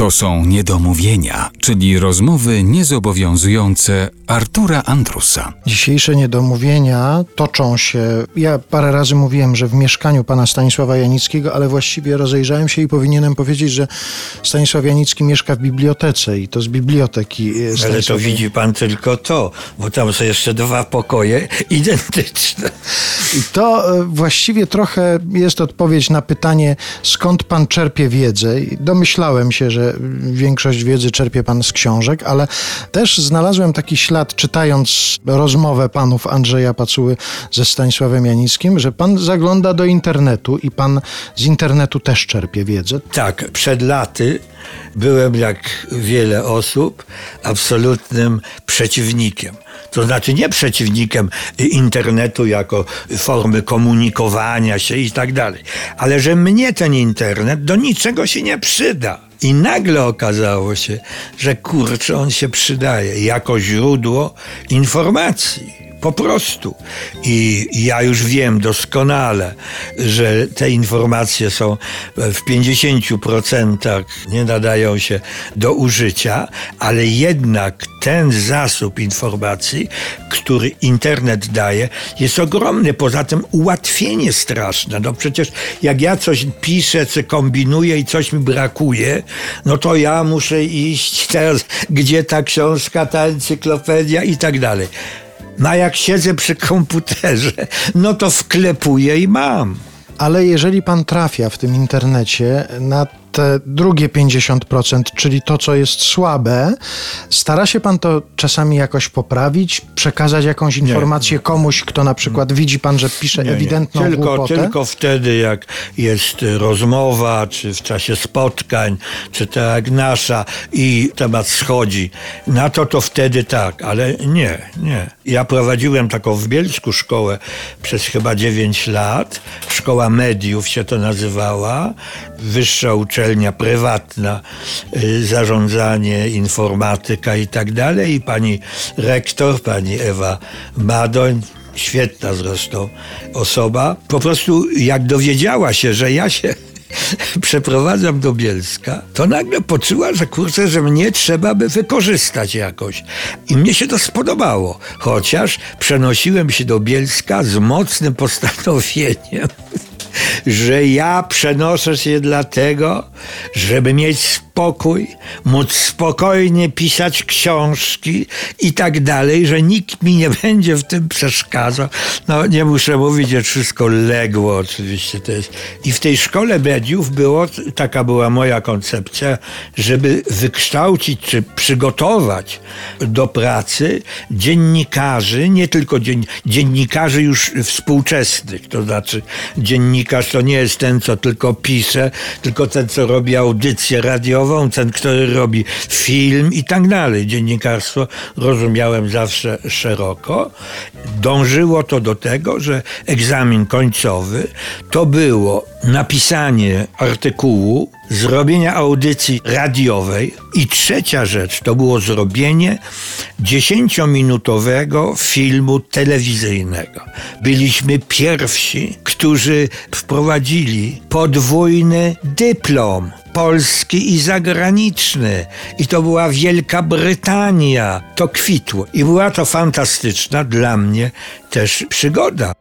To są niedomówienia, czyli rozmowy niezobowiązujące Artura Andrusa. Dzisiejsze niedomówienia toczą się. Ja parę razy mówiłem, że w mieszkaniu pana Stanisława Janickiego, ale właściwie rozejrzałem się i powinienem powiedzieć, że Stanisław Janicki mieszka w bibliotece i to z biblioteki. e, Ale to widzi pan tylko to, bo tam są jeszcze dwa pokoje identyczne. I to e, właściwie trochę jest odpowiedź na pytanie, skąd pan czerpie wiedzę. I domyślałem się, że większość wiedzy czerpie pan z książek, ale też znalazłem taki ślad, czytając rozmowę panów Andrzeja Pacuły ze Stanisławem Janickim, że pan zagląda do internetu i pan z internetu też czerpie wiedzę. Tak, przed laty byłem, jak wiele osób, absolutnym przeciwnikiem. To znaczy nie przeciwnikiem internetu jako formy komunikowania się i tak dalej, ale że mnie ten internet do niczego się nie przyda. I nagle okazało się, że kurczę, on się przydaje jako źródło informacji. Po prostu. I ja już wiem doskonale, że te informacje są w 50% nie nadają się do użycia, ale jednak ten zasób informacji, który internet daje, jest ogromny. Poza tym ułatwienie straszne. No przecież jak ja coś piszę, czy kombinuję i coś mi brakuje, no to ja muszę iść teraz, gdzie ta książka, ta encyklopedia i tak dalej. A jak siedzę przy komputerze, no to wklepuję i mam. Ale jeżeli pan trafia w tym internecie na te drugie 50%, czyli to, co jest słabe, stara się pan to czasami jakoś poprawić, przekazać jakąś informację komuś, kto na przykład widzi pan, że pisze Nie, nie. ewidentną Tylko, głupotę? tylko wtedy, jak jest rozmowa, czy w czasie spotkań, czy tak jak nasza i temat schodzi, na to to wtedy tak, ale nie, nie. Ja prowadziłem taką w Bielsku szkołę przez chyba 9 lat. Szkoła mediów się to nazywała. Wyższa uczelnia prywatna, y, zarządzanie, informatyka i tak dalej. I pani rektor, pani Ewa Madoń, świetna zresztą osoba, po prostu jak dowiedziała się, że ja się przeprowadzam do Bielska, to nagle poczuła, że kurczę, że mnie trzeba by wykorzystać jakoś. I mnie się to spodobało, chociaż przenosiłem się do Bielska z mocnym postanowieniem, że ja przenoszę się dlatego, żeby mieć spokój, móc spokojnie pisać książki i tak dalej, że nikt mi nie będzie w tym przeszkadzał. No nie muszę mówić, że wszystko legło oczywiście. To jest. I w tej szkole mediów było, taka była moja koncepcja, żeby wykształcić czy przygotować do pracy dziennikarzy, nie tylko dzien, dziennikarzy już współczesnych, to znaczy dziennikarz to nie jest ten, co tylko pisze, tylko ten, co robi audycję radiową, ten, który robi film i tak dalej. Dziennikarstwo rozumiałem zawsze szeroko. Dążyło to do tego, że egzamin końcowy to było napisanie artykułu, zrobienia audycji radiowej i trzecia rzecz to było zrobienie dziesięciominutowego filmu telewizyjnego. Byliśmy pierwsi, którzy wprowadzili podwójny dyplom polski i zagraniczny. I to była Wielka Brytania. To kwitło. I była to fantastyczna dla mnie też przygoda.